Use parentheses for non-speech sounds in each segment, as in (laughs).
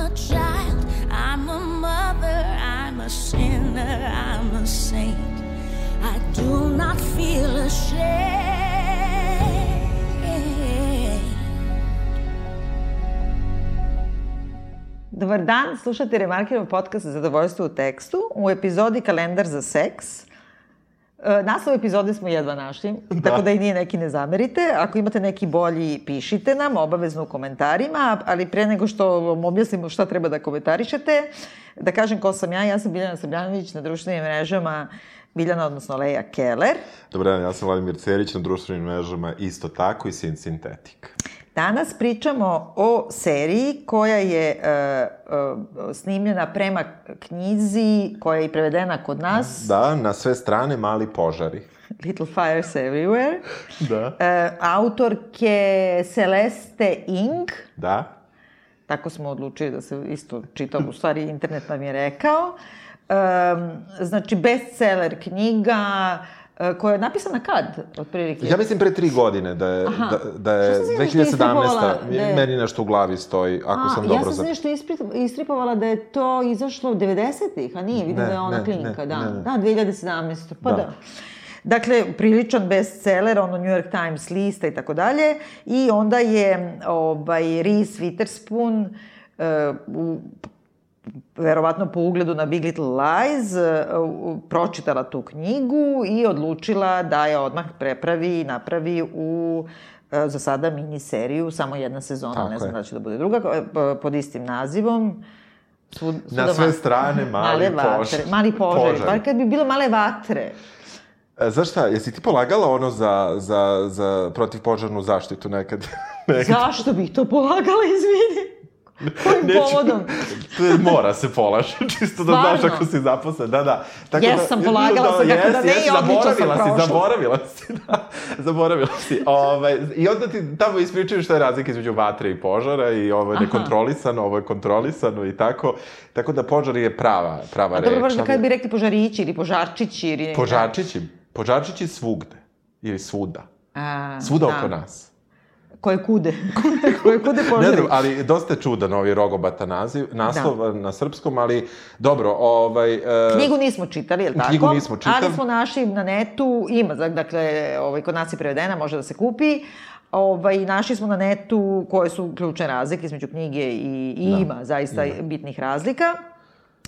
a child, I'm a mother, I'm a sinner, I'm a saint. I do not feel ashamed. Dobar dan, slušate Remarkirov podcast Zadovoljstvo u tekstu u epizodi Kalendar za seks. E, naslov epizode smo jedva našli, da. tako da i nije neki ne zamerite. Ako imate neki bolji, pišite nam, obavezno u komentarima, ali pre nego što vam objasnimo šta treba da komentarišete, da kažem ko sam ja, ja sam Biljana Sabljanović na društvenim mrežama Biljana, odnosno Leja Keller. Dobar dan, ja sam Vladimir Cerić na društvenim mrežama isto tako i Sin Synthetic. Danas pričamo o seriji koja je uh, uh, snimljena prema knjizi koja je i prevedena kod nas. Da, na sve strane mali požari. Little Fires Everywhere. Da. Uh, autorke Celeste Ing. Da. Tako smo odlučili da se isto čita, u stvari internet nam je rekao. Um, znači, bestseller knjiga, uh, koja je napisana kad, otprilike? Ja mislim pre tri godine, da je, Aha. da, da je Što sam se nešto 2017. istripovala? Da je- Meni nešto u glavi stoji, ako sam ja dobro sam za... nešto istripovala da je to izašlo 90-ih, a nije, vidim Ne, da je ona ne, klinka, ne, da. ne, ne. Da, 2017. Pa da. Da. da. Dakle, priličan bestseller, ono New York Times lista i tako dalje. I onda je ovaj, Reese Witherspoon uh, u verovatno po ugledu na Big Little Lies, uh, pročitala tu knjigu i odlučila da je odmah prepravi i napravi u uh, za sada miniseriju, samo jedna sezona, Tako ne znam je. da će da bude druga, uh, pod istim nazivom. Svud, Na sve ma- strane mali vatre, požar. Mali požar. Požar. Bar kad bi bilo male vatre. E, Znaš šta, jesi ti polagala ono za, za, za protivpožarnu zaštitu nekad? (laughs) nekad? Zašto bih to polagala, izvini? Kojim povodom? To je, mora se polaže, (laughs) čisto da znaš ako si zaposlen, da, da. Tako Jesam, polagala sam, kako da ne, i odlično sam zaboravila si, prošla. zaboravila si, (laughs) da, zaboravila si. Ovaj, I onda ti tamo ispričaju šta je razlika između vatre i požara i ovo je Aha. nekontrolisano, ovo je kontrolisano i tako. Tako da požar je prava, prava A reč. dobro, baš da ali- kad bi rekli požarići ili požarčići ili... Požarčići, požarčići svugde. Ili svuda. A, Svuda da. oko nas. Koje kude. Koje kude (laughs) Ne požari. znam, ali dosta je čudan ovaj rogobata naziv, naslov na srpskom, ali dobro, ovaj... e, Knjigu nismo čitali, je li tako? Knjigu nismo čitali. Ali smo našli na netu, ima, dakle, ovaj, kod nas je prevedena, može da se kupi. Ovaj, našli smo na netu koje su ključne razlike između knjige i, i Da, ima zaista bitnih razlika.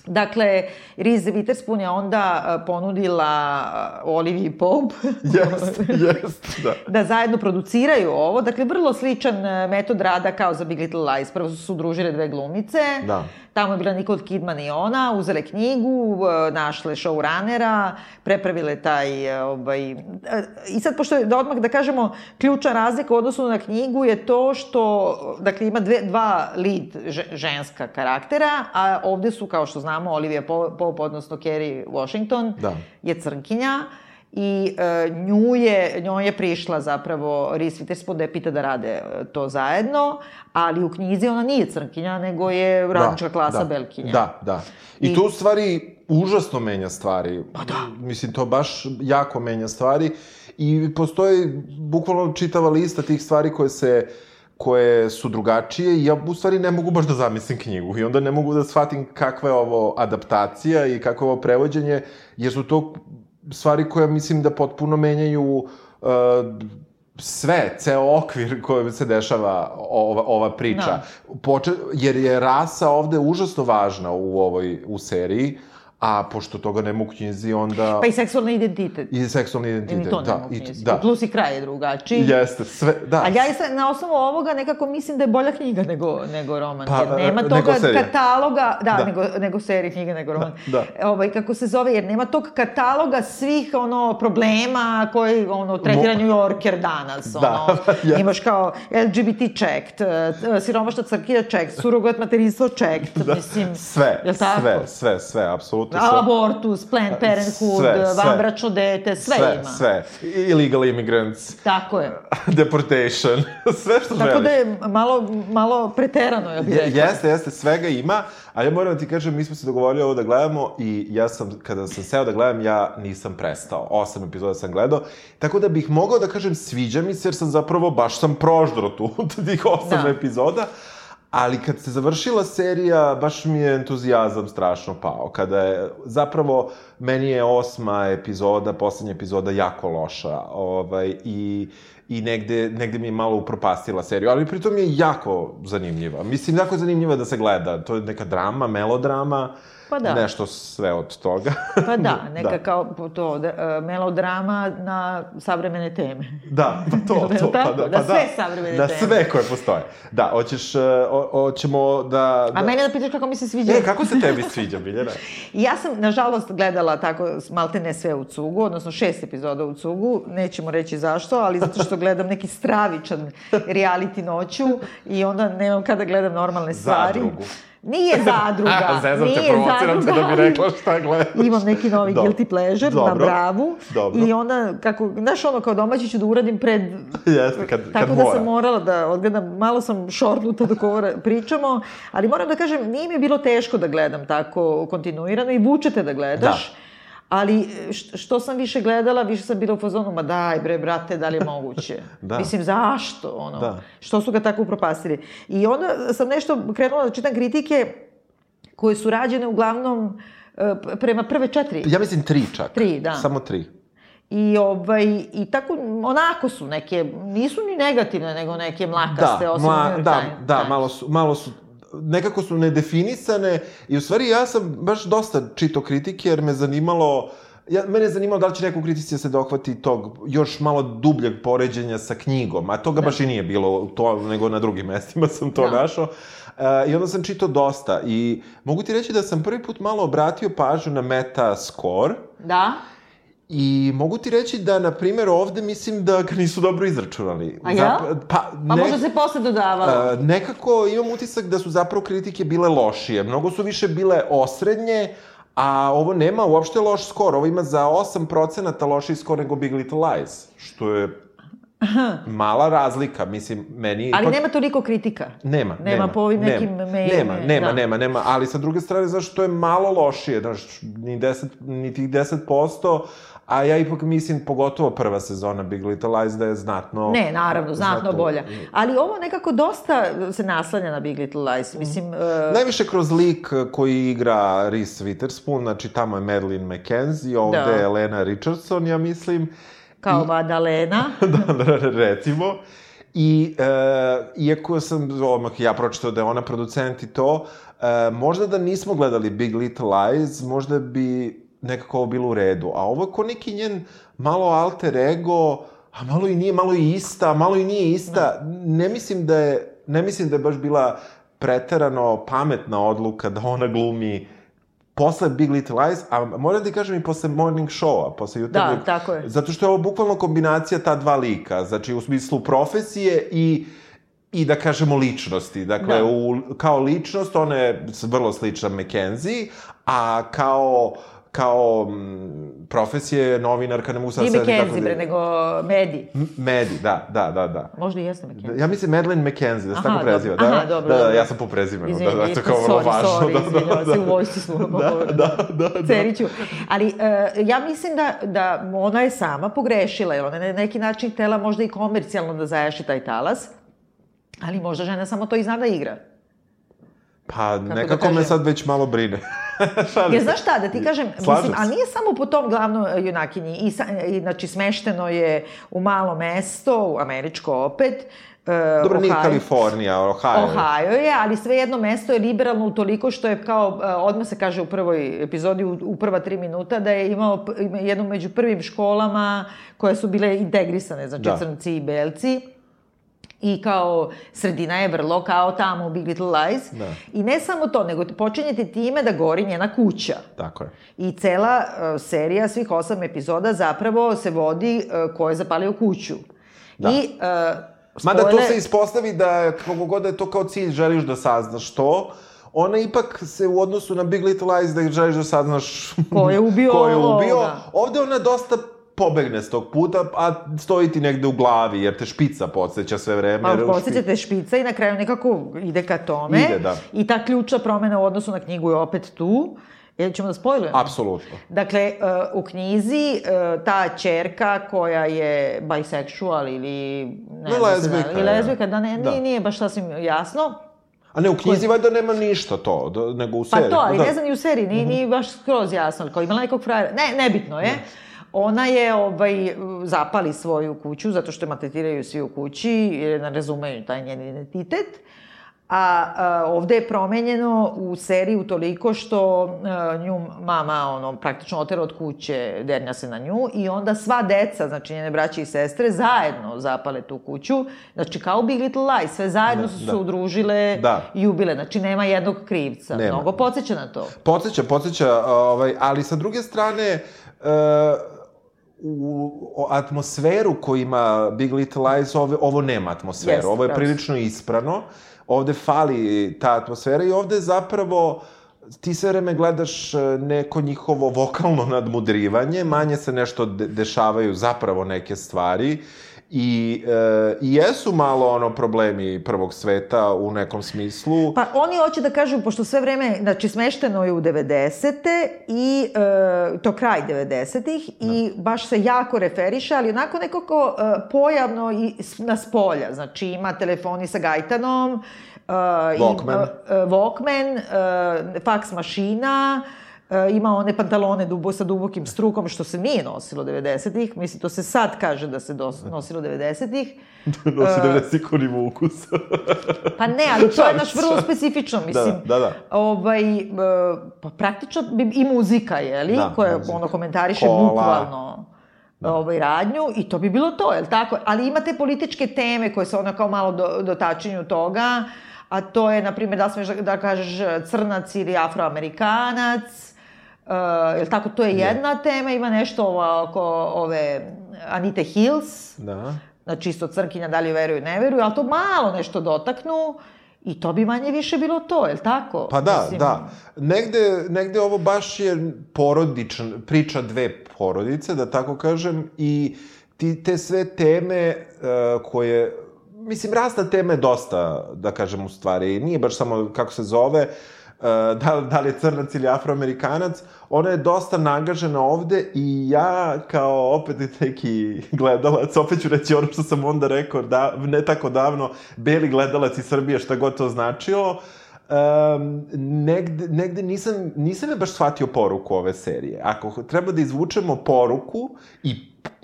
Dakle, Reese Witherspoon je onda a, ponudila a, Olivia Pope (laughs) Jest, jest, da. (laughs) da zajedno produciraju ovo. Dakle, vrlo sličan e, metod rada kao za Big Little Lies. Prvo su udružile dve glumice. Da. Tamo je bila Nicole Kidman i ona, uzele knjigu, e, našle showrunnera, prepravile taj, e, ovaj... e, I sad, pošto je, da odmah da kažemo, ključna razlika u odnosu na knjigu je to što, dakle, ima dve, dva lead že- ženska karaktera, a ovde su, kao što znamo, Olivia Po- Pope, odnosno Kerry Washington, Da. je crnkinja i e, nju je, njoj je prišla zapravo Reese Witherspoon da je pita da rade e, to zajedno, ali u knjizi ona nije crnkinja, nego je radnička klasa da, belkinja. Da, da. I, I- tu u stvari užasno menja stvari. Pa da. Mislim, to baš jako menja stvari. I postoji bukvalno čitava lista tih stvari koje se koje su drugačije i ja u stvari ne mogu baš da zamislim knjigu i onda ne mogu da shvatim kakva je ovo adaptacija i kakvo je ovo prevođenje, jer su to stvari koje mislim da potpuno menjaju uh, sve, ceo okvir kojem se dešava ova, ova priča. Da. Poče, jer je rasa ovde užasno važna u ovoj u seriji, a pošto toga nema u knjizi, onda... Pa i seksualni identitet. I seksualni identitet, Ni to da. nema i- da. Plus i kraj je drugačiji. Jeste, sve, da. Ali ja i sad, na osnovu ovoga nekako mislim da je bolja knjiga nego, nego roman. Pa, jer nema e, toga nego serija. kataloga, da, Da. nego, nego serija knjiga nego roman. Da. Ovaj, kako se zove, jer nema tog kataloga svih ono problema koji ono tretira New Yorker danas. Da, ono, (laughs) jeste. imaš kao LGBT checked, eh, siromašna crkija checked, surogat materinstvo checked, (laughs) mislim. Sve, sve, sve, sve, apsolutno sve. Abortus, Planned Parenthood, Sve, vanbračno dete, sve, sve, ima. Sve, Illegal immigrants, Tako je. (laughs) deportation, (laughs) sve što Tako želiš. da je malo, malo preterano, ja bih rekla. jeste, jeste, svega ima, ali ja moram da ti kažem, mi smo se dogovorili ovo da gledamo i ja sam, kada sam seo da gledam, ja nisam prestao. Osam epizoda sam gledao, tako da bih mogao da kažem sviđa mi se, jer sam zapravo, baš sam proždro tu, (laughs) tih osam Da. epizoda, Ali kad se završila serija, baš mi je entuzijazam strašno pao. Kada je, zapravo, meni je osma epizoda, poslednja epizoda jako loša. Ovaj, I i negde, negde mi je malo upropastila seriju, ali pritom je jako zanimljiva. Mislim, jako zanimljiva da se gleda. To je neka drama, melodrama, Pa da. nešto sve od toga. (laughs) Pa da, neka da. kao to, da, melodrama na savremene teme. Da, pa to, (laughs) to, pa da, Da pa sve savremene da, teme. sve koje postoje. Da, hoćeš, e, ho- hoćemo da... da... A mene da pitaš kako mi se sviđa? E, kako se tebi sviđa, Biljana? (laughs) Ja sam, nažalost, gledala tako malte ne sve u cugu, odnosno šest epizoda u cugu, nećemo reći zašto, ali zato što gledam neki stravičan reality noću i onda nemam kada gledam normalne stvari. Zadrugu. Nije (laughs) zadruga. Zezam te, nije provociram te da bi rekla šta gledaš. Imam neki novi Dobro. guilty pleasure na Dobro. bravu. Dobro. I onda, kako, znaš ono, kao domaći ću da uradim pred... (laughs) Jeste, kad, Tako kad da mora. sam morala da odgledam, malo sam šornuta dok ovo pričamo, ali moram da kažem, nije mi bilo teško da gledam tako kontinuirano i vučete da gledaš. Da. Ali š- što sam više gledala, više sam bila u fazonu, ma daj bre, brate, da li je (laughs) moguće? Da. Mislim, zašto? Ono, Da. Što su ga tako upropastili? I onda sam nešto krenula da čitam kritike koje su rađene uglavnom e, prema prve četiri. Ja mislim tri čak. Tri, da. Samo tri. I, ovaj, I tako, onako su neke, nisu ni negativne, nego neke mlakaste, Da, osim mla, New York da, Times. da, malo su, malo su, nekako su nedefinisane i u stvari ja sam baš dosta čitao kritike jer me zanimalo, ja, mene je zanimalo da li će neko u kritici da se dohvati tog još malo dubljeg poređenja sa knjigom, a toga baš i nije bilo to, nego na drugim mestima sam to Da. našao. E, I onda sam čitao dosta i mogu ti reći da sam prvi put malo obratio pažnju na meta score, Da? I mogu ti reći da, na primjer, ovde mislim da ga nisu dobro izračunali. A ja? pa, Pa možda se posle dodavalo. A, nekako imam utisak da su zapravo kritike bile lošije. Mnogo su više bile osrednje, a ovo nema uopšte loš skor. Ovo ima za 8% lošiji skor nego Big Little Lies, što je mala razlika. Mislim, meni... Ali ipak- nema toliko kritika. Nema, Nema nema. po ovim nema, nekim mailima, Nema, nema, da. nema, nema. Ali sa druge strane, zašto je malo lošije, znaš, ni, 10, ni tih 10%, a ja ipak mislim, pogotovo prva sezona Big Little Lies, da je znatno... Ne, naravno, znatno bolja. Ali ovo nekako dosta se naslanja na Big Little Lies. Mislim, e, Najviše kroz lik koji igra Reese Witherspoon, znači tamo je Madeline McKenzie, ovde Da. je Elena Richardson, ja mislim. kao Madalena. (laughs) da, da, recimo. I, e, iako sam odmah ja pročitao da je ona producent i to, e, možda da nismo gledali Big Little Lies, možda bi nekako ovo bilo u redu. A ovo je ko neki njen malo alter ego, a malo i nije, malo i ista, malo i nije ista. Ne mislim da je, ne mislim da je baš bila preterano pametna odluka da ona glumi posle Big Little Lies, a moram ti kažem i posle Morning Showa, posle jutarnjeg. Da, tako je. Zato što je ovo bukvalno kombinacija ta dva lika, znači u smislu profesije i i da kažemo ličnosti. Dakle, Da. u, kao ličnost ona je vrlo slična McKenzie, a kao kao mm, profesije je novinarka, ne mogu sad setiti kako McKenzie, da- bre, nego Medi. M- Medi, da, da, da, da. Možda i jeste McKenzie. Ja mislim Madeline McKenzie, da se tako preziva. Da, Aha, dobro, da, da, ja sam po prezimenu, da, Izvini, da, to je kao vrlo važno. sorry, da, da, da, se, u vojsci smo. Da, da, da, da. Ceriću. Ali e, ja mislim da, da ona je sama pogrešila, jer ona je na neki način htela možda i komercijalno da zajaši taj talas, ali možda žena samo to i zna da igra. Pa, da nekako me sad već malo brine. (laughs) Jer znaš šta, da ti kažem, Slažem mislim, se. ali nije samo po tom glavnoj junakinji, i, sa, i znači smešteno je u malo mesto, u američko opet, e, Dobro, nije Ohio. Kalifornija, Ohio. Ohio je, ali sve jedno mesto je liberalno utoliko što je kao, e, odmah se kaže u prvoj epizodi, u, u prva tri minuta, da je imao jednu među prvim školama koje su bile integrisane, znači Da. crnci i belci. I kao sredina je vrlo kao tamo u Big Little Lies. Da. I ne samo to, nego počinjete time da gori njena kuća. Tako je. I cela uh, serija, svih osam epizoda, zapravo se vodi uh, ko je zapalio kuću. Da. I, uh, Mada to se ispostavi da, kako god da je to kao cilj, želiš da saznaš to, ona ipak se u odnosu na Big Little Lies da želiš da saznaš Ko je ubio (laughs) ko je ubio. ovoga. Ovde ona dosta pobegne s tog puta, a stoji ti negde u glavi, jer te špica podsjeća sve vreme. Pa špi- podsjećate špica i na kraju nekako ide ka tome. Ide, da. I ta ključna promena u odnosu na knjigu je opet tu. Jel ćemo da spojlujemo? Apsolutno. Dakle, uh, u knjizi uh, ta čerka koja je bisexual ili... Ne se lezbijka da. I lezbijka, da ne, Da. Nije, nije baš sasvim jasno. A ne, u knjizi valjda nema ništa to, da, nego u Pa seriji. to, ali da. ne znam i u seriji, nije, nije baš skroz jasno, kao imala nekog frajera. Ne, nebitno je. Ona je, ovaj, zapali svoju kuću, zato što je maltretiraju svi u kući, jer ne razumeju taj njen identitet. A, a ovde je promenjeno u seriju toliko što a, nju mama ono, praktično otera od kuće, dernja se na nju i onda sva deca, znači njene braće i sestre, zajedno zapale tu kuću. Znači kao Big Little Lies, sve zajedno su se da. udružile Da. i ubile. Znači nema jednog krivca. Nema. Mnogo podsjeća na to. Podsjeća, podsjeća, ovaj, ali sa druge strane, e, u atmosferu koju ima Big Little Lies, ovo, ovo nema atmosferu. Jeste, ovo je prilično isprano. Ovde fali ta atmosfera i ovde zapravo ti sve vreme gledaš e, neko njihovo vokalno nadmudrivanje, manje se nešto de dešavaju zapravo neke stvari i, e, i jesu malo ono problemi prvog sveta u nekom smislu. Pa oni hoće da kažu, pošto sve vreme, znači smešteno je u 90. i e, to kraj 90-ih i baš se jako referiše, ali onako nekako e, pojavno i na spolja. Znači ima telefoni sa Gajtanom, e, Walkman. I, e, Walkman, e, faks mašina, e, ima one pantalone dubo, sa dubokim strukom, što se nije nosilo 90-ih. Mislim, to se sad kaže da se dos, nosilo 90-ih. (laughs) Nosi 90 ikonim ukus. Pa ne, ali to je (laughs) naš vrlo specifično, mislim. da, da. Ovaj, e, pa praktično i muzika, je li? Da, koja muzika. ono komentariše Kola. bukvalno ovaj, radnju i to bi bilo to, je li tako? Ali imate političke teme koje se ono kao malo do, dotačenju toga, a to je, na primjer, da smeš da, da kažeš crnac ili afroamerikanac, Uh, jel tako, to je jedna tema, ima nešto ovo, oko ove Anite Hills, Da. znači isto crnkinja da li veruju ne veruju, ali to malo nešto dotaknu i to bi manje više bilo to, je li tako? Pa da, Mislim, da. Negde, negde ovo baš je porodičan, priča dve porodice, da tako kažem, i ti, te sve teme uh, koje, mislim, razna tema je dosta, da kažem, u stvari, nije baš samo kako se zove, uh, da, li- da li je crnac ili afroamerikanac, ona je dosta nagažena ovde i ja kao opet neki gledalac, opet ću reći ono što sam onda rekao, da, ne tako davno, beli gledalac iz Srbije, šta god to značilo, um, negde, negde nisam, nisam je baš shvatio poruku ove serije. Ako treba da izvučemo poruku i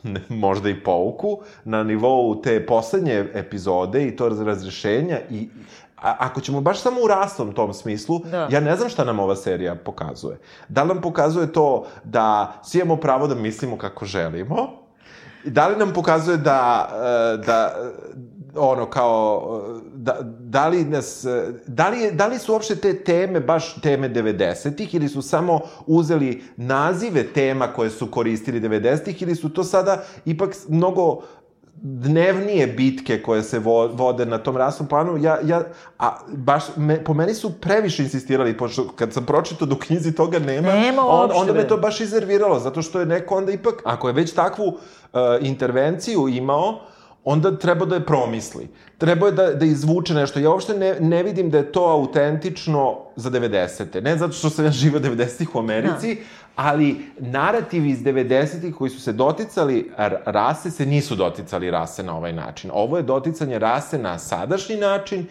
ne, možda i pouku na nivou te poslednje epizode i to razrešenja i a, ako ćemo baš samo u rasnom tom smislu, Da. ja ne znam šta nam ova serija pokazuje. Da li nam pokazuje to da svi imamo pravo da mislimo kako želimo, da li nam pokazuje da, e, da e, ono kao e, da, da li nas da li, da li su uopšte te teme baš teme 90-ih ili su samo uzeli nazive tema koje su koristili 90-ih ili su to sada ipak mnogo dnevnije bitke koje se vo, vode na tom rasnom planu, ja, ja, a baš, me, po meni su previše insistirali, pošto kad sam pročitao da u knjizi toga nema, Nema on, onda me to baš iznerviralo, zato što je neko onda ipak, ako je već takvu uh, intervenciju imao, onda treba da je promisli. Treba je da, da izvuče nešto. Ja uopšte ne, ne vidim da je to autentično za 90. Ne zato što sam ja živio 90-ih u Americi, ali narativi iz 90-ih koji su se doticali rase se nisu doticali rase na ovaj način. Ovo je doticanje rase na sadašnji način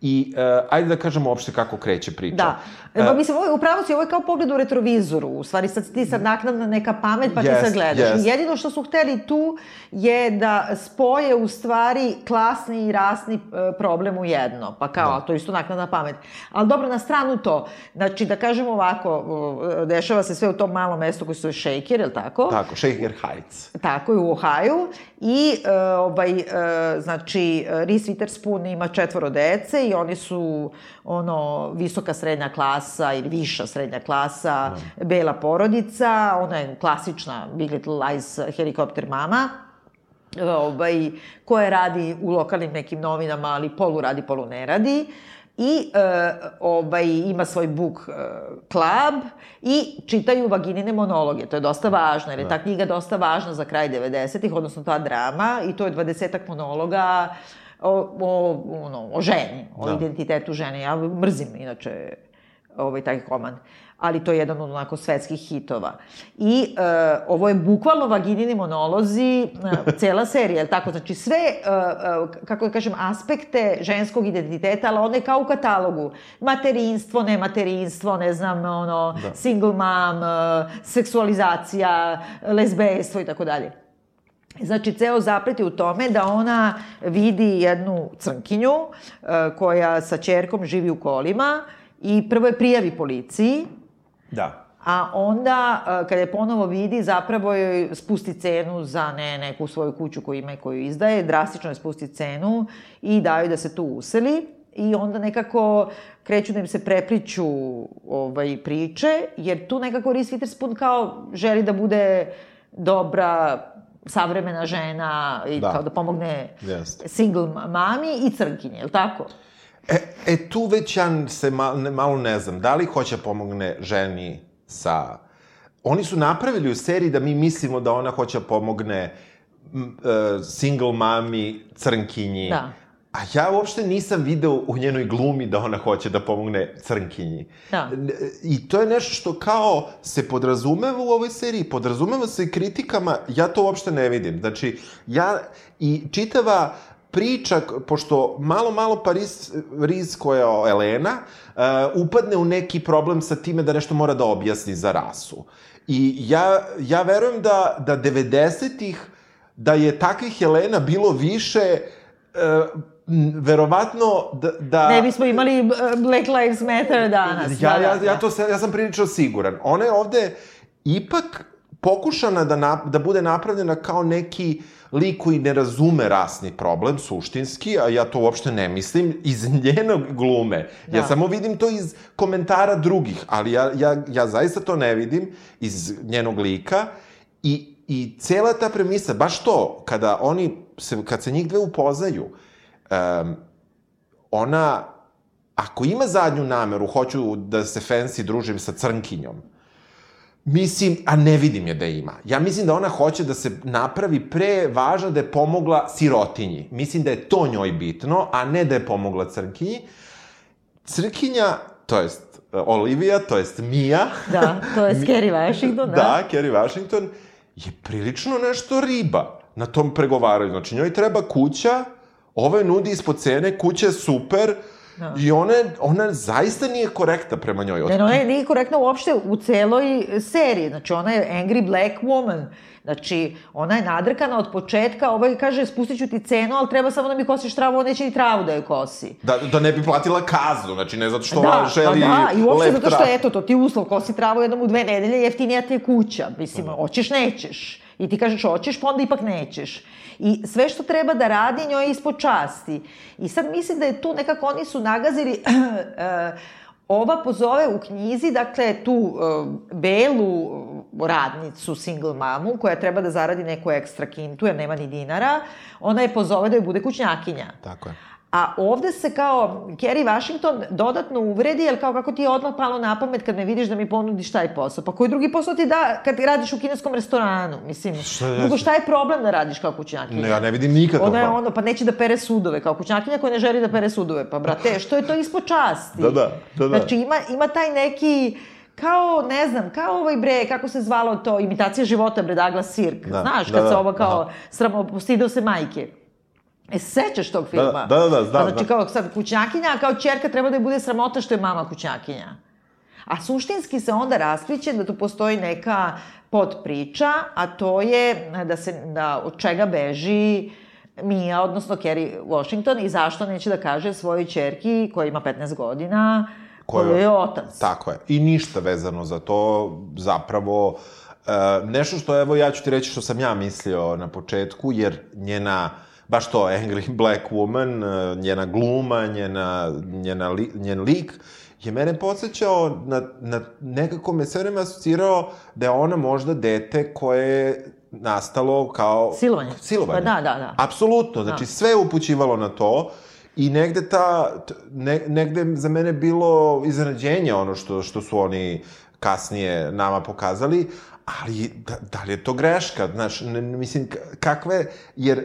i uh, ajde da kažemo uopšte kako kreće priča. Da. E, pa mislim, ovo je, upravo si, ovo je kao pogled u retrovizoru. U stvari, sad ti sad naknadna neka pamet, pa ti Jest, sad gledaš. I jedino što su hteli tu je da spoje u stvari klasni i rasni e, problem u jedno. Pa kao, da. to je isto naknadna pamet. Ali dobro, na stranu to. Znači, da kažemo ovako, dešava se sve u tom malom mestu koji se zove Shaker, je li tako? Tako, Shaker Heights. Tako je, u Ohaju. I, e, ovaj, e, znači, Reese Witherspoon ima četvoro dece i oni su, ono, visoka srednja klasa ili viša srednja klasa, bela porodica, ona je klasična Big Little Lies helikopter mama, ovaj, koja radi u lokalnim nekim novinama, ali polu radi, polu ne radi. I e, ovaj, ima svoj book e, club i čitaju vaginine monologe. To je dosta važno, jer je ta knjiga dosta važna za kraj 90-ih, odnosno ta drama, i to je dvadesetak monologa o, o, ono, o ženi, o Da. identitetu žene. Ja mrzim, inače, ovaj, taj komad. Ali to je jedan od onako svetskih hitova. I e, ovo je bukvalno vaginini monolozi, e, cela serija, je tako? Znači sve, e, e, kako da kažem, aspekte ženskog identiteta, ali one kao u katalogu. Materinstvo, nematerinstvo, ne znam, ono, da. single mom, e, seksualizacija, lezbejstvo i tako dalje. Znači, ceo zaplet je u tome da ona vidi jednu crnkinju uh, koja sa čerkom živi u kolima i prvo je prijavi policiji. Da. A onda, uh, kada je ponovo vidi, zapravo joj spusti cenu za ne, neku svoju kuću koju ima i koju izdaje, drastično je spusti cenu i daju da se tu useli. I onda nekako kreću da im se prepliču ovaj, priče, jer tu nekako Reese Witherspoon kao želi da bude dobra savremena žena i da. kao da pomogne yes. single mami i crnkinje, je li tako? E, e, tu već ja se malo ne, malo ne znam, da li hoće pomogne ženi sa... Oni su napravili u seriji da mi mislimo da ona hoće pomogne m, uh, single mami, crnkinji. Da. A ja uopšte nisam video u njenoj glumi da ona hoće da pomogne crnkinji. Da. I to je nešto što kao se podrazumeva u ovoj seriji, podrazumeva se i kritikama, ja to uopšte ne vidim. Znači, ja i čitava priča, pošto malo, malo Paris, Riz koja je Elena, uh, upadne u neki problem sa time da nešto mora da objasni za rasu. I ja, ja verujem da, da 90-ih, da je takvih Elena bilo više, uh, verovatno da, da... Ne bismo imali Black Lives Matter danas. Ja, da, ja, ja, to, ja sam prilično siguran. Ona je ovde ipak pokušana da, na, da bude napravljena kao neki lik koji ne razume rasni problem, suštinski, a ja to uopšte ne mislim, iz (laughs) njenog glume. Da. Ja samo vidim to iz komentara drugih, ali ja, ja, ja zaista to ne vidim iz njenog lika i, i cela ta premisa, baš to, kada oni, se, kad se njih dve upoznaju, um, ona, ako ima zadnju nameru, hoću da se fancy družim sa crnkinjom, Mislim, a ne vidim je da ima. Ja mislim da ona hoće da se napravi pre važno da je pomogla sirotinji. Mislim da je to njoj bitno, a ne da je pomogla crnkinji. Crkinja, to jest Olivia, to jest Mia. Da, to je (laughs) Kerry Washington, da. Da, Kerry Washington je prilično nešto riba na tom pregovaranju. Znači, njoj treba kuća, Ove nudi ispod cene, kuća je super, Da. I ona, ona zaista nije korekta prema njoj. Ne, ona je nije korektna uopšte u celoj seriji. Znači, ona je angry black woman. Znači, ona je nadrkana od početka, ovaj kaže, spustit ću ti cenu, ali treba samo da mi kosiš travu, on neće ni travu da je kosi. Da, da ne bi platila kaznu, znači ne zato što da, ona želi da, da, i uopšte zato što, eto, to ti uslov, kosi travu jednom u dve nedelje, jeftinija ti je kuća. Mislim, da. hoćeš, nećeš. I ti kažeš hoćeš, pa onda ipak nećeš. I sve što treba da radi njoj je ispod časti. I sad mislim da je tu nekako oni su nagazili (clears throat) eh, Ova pozove u knjizi, dakle, tu uh, belu radnicu, single mamu, koja treba da zaradi neku ekstra kintu, jer nema ni dinara, ona je pozove da joj bude kućnjakinja. Tako je. A ovde se kao Kerry Washington dodatno uvredi, jer kao kako ti je odmah palo na pamet kad me vidiš da mi ponudiš taj posao. Pa koji drugi posao ti da kad radiš u kineskom restoranu? Mislim, šta drugo šta je problem da radiš kao kućnjakinja? Ne, ja ne vidim nikakav Ona je ono, pa neće da pere sudove, kao kućnjakinja koja ne želi da pere sudove. Pa brate, što je to ispod časti? Da, da, da, da. Znači ima, ima taj neki kao, ne znam, kao ovaj bre, kako se zvalo to, imitacija života, bre, Douglas Sirk. Da, Znaš, kad da, se ovo kao, aha. sramo, postidao se majke. E, sećaš tog filma? Da, da, da, znam. Pa znači, da. kao sad kućnjakinja, a kao čerka treba da je bude sramota što je mama kućnjakinja. A suštinski se onda raskriće da tu postoji neka podpriča, a to je da se, da od čega beži Mia, odnosno Kerry Washington i zašto neće da kaže svojoj čerki koja ima 15 godina, koju je otac. Tako je. I ništa vezano za to, zapravo, uh, nešto što, evo, ja ću ti reći što sam ja mislio na početku, jer njena baš to, Angry Black Woman, e, njena gluma, njena, njena li, njen lik, je mene podsjećao na, na nekako me sve vreme asocirao da je ona možda dete koje je nastalo kao... Silovanje. Silovanje. Pa da, da, da. Apsolutno, znači da. sve je upućivalo na to i negde ta, ne, negde za mene bilo iznenađenje ono što, što su oni kasnije nama pokazali, ali da, da li je to greška, znaš, ne, mislim, kakve, jer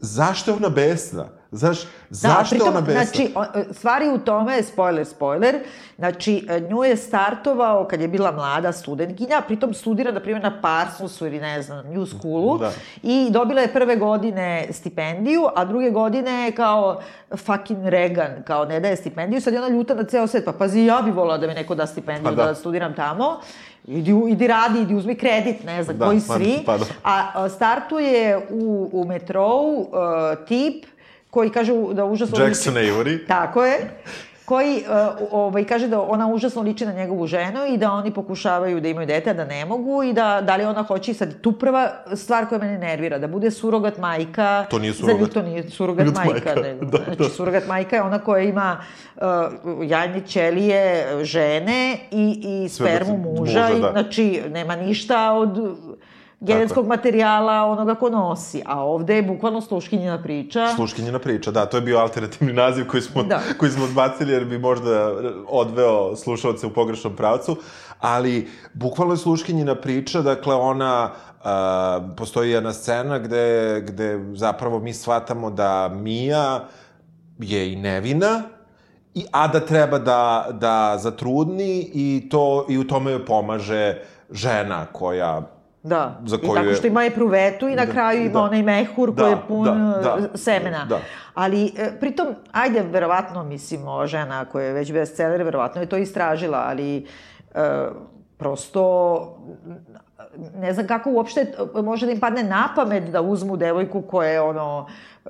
zašto je ona besna? Znaš, zašto pritom, je ona besna? Znači, o- stvari u tome, spoiler, spoiler, znači, nju je startovao kad je bila mlada studentkinja, pritom studira, na primjer, na Parsonsu ili ne znam, New Schoolu, Da. i dobila je prve godine stipendiju, a druge godine kao fucking Reagan, kao ne daje stipendiju, sad je ona ljuta na ceo svet, pa pazi, ja bi volila da mi neko da stipendiju, Pa da. da. da studiram tamo, Idi, idi radi, idi uzmi kredit, ne znam, Da, koji pa- svi. pa da. A, a startuje u, u metrou uh, tip koji kaže da užasno Jackson. Avery. Tako je. Koji uh, ovaj, kaže da ona užasno liči na njegovu ženu i da oni pokušavaju da imaju dete, a da ne mogu i da, da li ona hoće i sad tu prva stvar koja mene nervira, da bude surogat majka. To nije Za surogat. to nije surogat majka. majka, nego, da, znači, da. surogat majka je ona koja ima uh, jajne ćelije žene i, i spermu muža. muža, i, da. Znači, nema ništa od genetskog materijala onoga ko nosi. A ovde je bukvalno sluškinjena priča. Sluškinjena priča, da, to je bio alternativni naziv koji smo, Da. (laughs) koji smo odbacili jer bi možda odveo slušalce u pogrešnom pravcu, ali bukvalno je sluškinjena priča, dakle ona, a, postoji jedna scena gde, gde zapravo mi shvatamo da Mija je i nevina, i, a da treba da, da zatrudni i, to, i u tome joj pomaže žena koja Da, za i koju tako je- što ima je pruvetu i na Da, kraju ima da. onaj mehur Da, koji je pun da, da, e, semena. da. Ali, e, pritom, ajde, verovatno, mislim, ova žena koja je već bestseller, verovatno je to istražila, ali e, prosto ne znam kako uopšte može da im padne na pamet da uzmu devojku koja je ono e,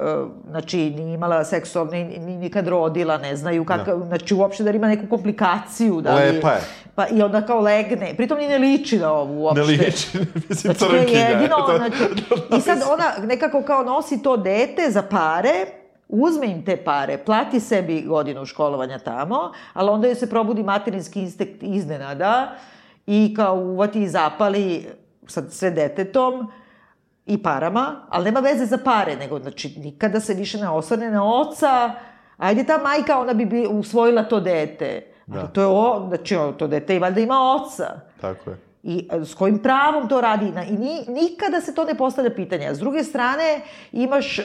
znači nije imala seksualni ni nikad rodila, ne znaju kakav, da. znači uopšte da ima neku komplikaciju da li, Lepa je. pa i onda kao legne. Pritom ni ne liči na ovu uopšte. ne liči, (laughs) mislim, Znači, to je crnkinja. jedino, to- znači, i sad ona nekako kao nosi to dete za pare, uzme im te pare, plati sebi godinu školovanja tamo, ali onda joj se probudi materinski instinkt iznenada i kao uvati i zapali sad sve detetom i parama, ali nema veze za pare, nego znači nikada se više ne osvrne na oca, ajde ta majka, ona bi, bi usvojila to dete. Ali Da. to je o, znači to dete i valjda ima oca. Tako je. I e, s kojim pravom to radi. I ni, nikada se to ne postavlja pitanje. A s druge strane, imaš uh,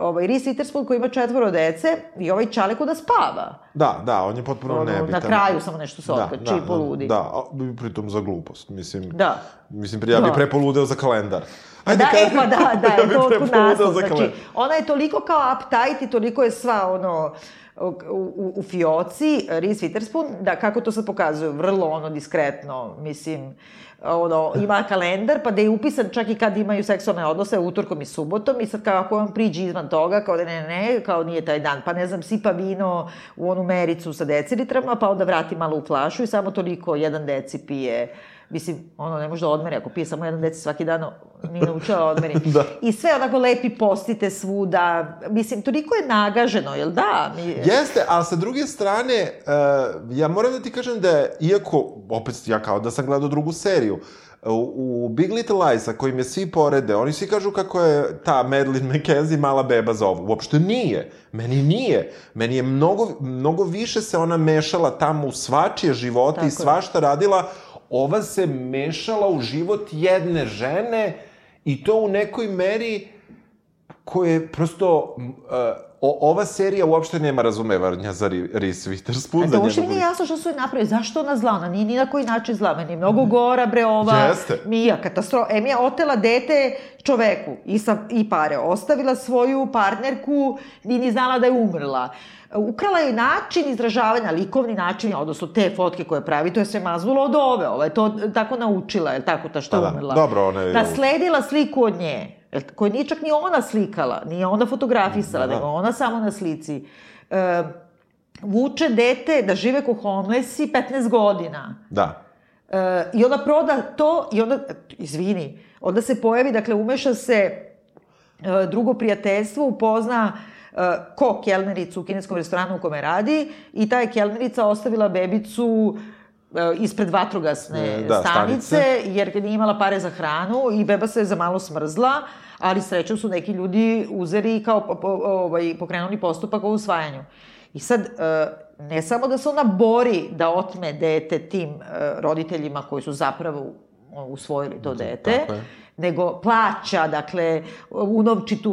ovaj Reese Witherspoon koji ima četvoro dece i ovaj čaleku da spava. Da, da, on je potpuno Ono, nebitan. na kraju samo nešto se otkači i poludi. Da, da, pritom za glupost, mislim. Da. Mislim, ja bih Da. pre poludeo za kalendar. Da, e, pa da, da, (laughs) ja to poludeo naslov. za Znači, ona je toliko kao uptight i toliko je sva, ono, u, u, u fioci, Reese Witherspoon, da kako to sad pokazuju, vrlo ono diskretno, mislim, ono, ima kalendar, pa da je upisan čak i kad imaju seksualne odnose utorkom i subotom i sad kao ako on priđe izvan toga, kao da ne, ne, ne, kao nije taj dan, pa ne znam, sipa vino u onu mericu sa decilitrama, pa onda vrati malo u flašu i samo toliko jedan deci pije Mislim, ono, ne može da odmeri, ako pije samo jedan deci svaki dan, nije naučila da odmeri. (laughs) Da. I sve onako lepi postite svuda. Mislim, toliko je nagaženo, jel da? Mi... Jeste, ali sa druge strane, uh, ja moram da ti kažem da je, iako, opet ja kao da sam gledao drugu seriju, u, u Big Little Lies, a kojim je svi porede, oni svi kažu kako je ta Madeline McKenzie mala beba za ovo. Uopšte nije. Meni nije. Meni je mnogo, mnogo više se ona mešala tamo u svačije živote Tako i je. svašta radila. Ova se mešala u život jedne žene i to u nekoj meri koje prosto... Uh, o, ova serija uopšte nema razumevanja za Reese Witherspoon. A za to uopšte mi nije jasno što su je napravili. Zašto ona zla? Ona nije ni na koji način zla. Meni je mnogo gora, bre, ova Jeste. Mija. Katastrofa. Em je otela dete čoveku i, sa, i pare. Ostavila svoju partnerku i ni znala da je umrla. Ukrala je način izražavanja, likovni način, odnosno te fotke koje pravi, to je sve maznulo od ove. Ova je to tako naučila, je tako, ta što Da, je da. umrla. Dobro, ona je- Nasledila sliku od nje, koju nije čak ni ona slikala, nije ona fotografisala, Da, da. nego ona samo na slici. E, vuče dete da žive ko homelessi 15 godina. Da. E, I onda proda to i onda, izvini, onda se pojavi, dakle, umeša se e, drugo prijateljstvo, upozna e, ko kelnericu u kineskom restoranu u kome radi i ta je kelnerica ostavila bebicu e, ispred vatrogasne E, da, stanice, stanice. jer nije imala pare za hranu i beba se za malo smrzla, ali srećom su neki ljudi uzeli kao po- po- ovaj, pokrenuli postupak o usvajanju. I sad, ne samo da se ona bori da otme dete tim roditeljima koji su zapravo usvojili to dete, tako je. Nego plaća, dakle, unovčitu,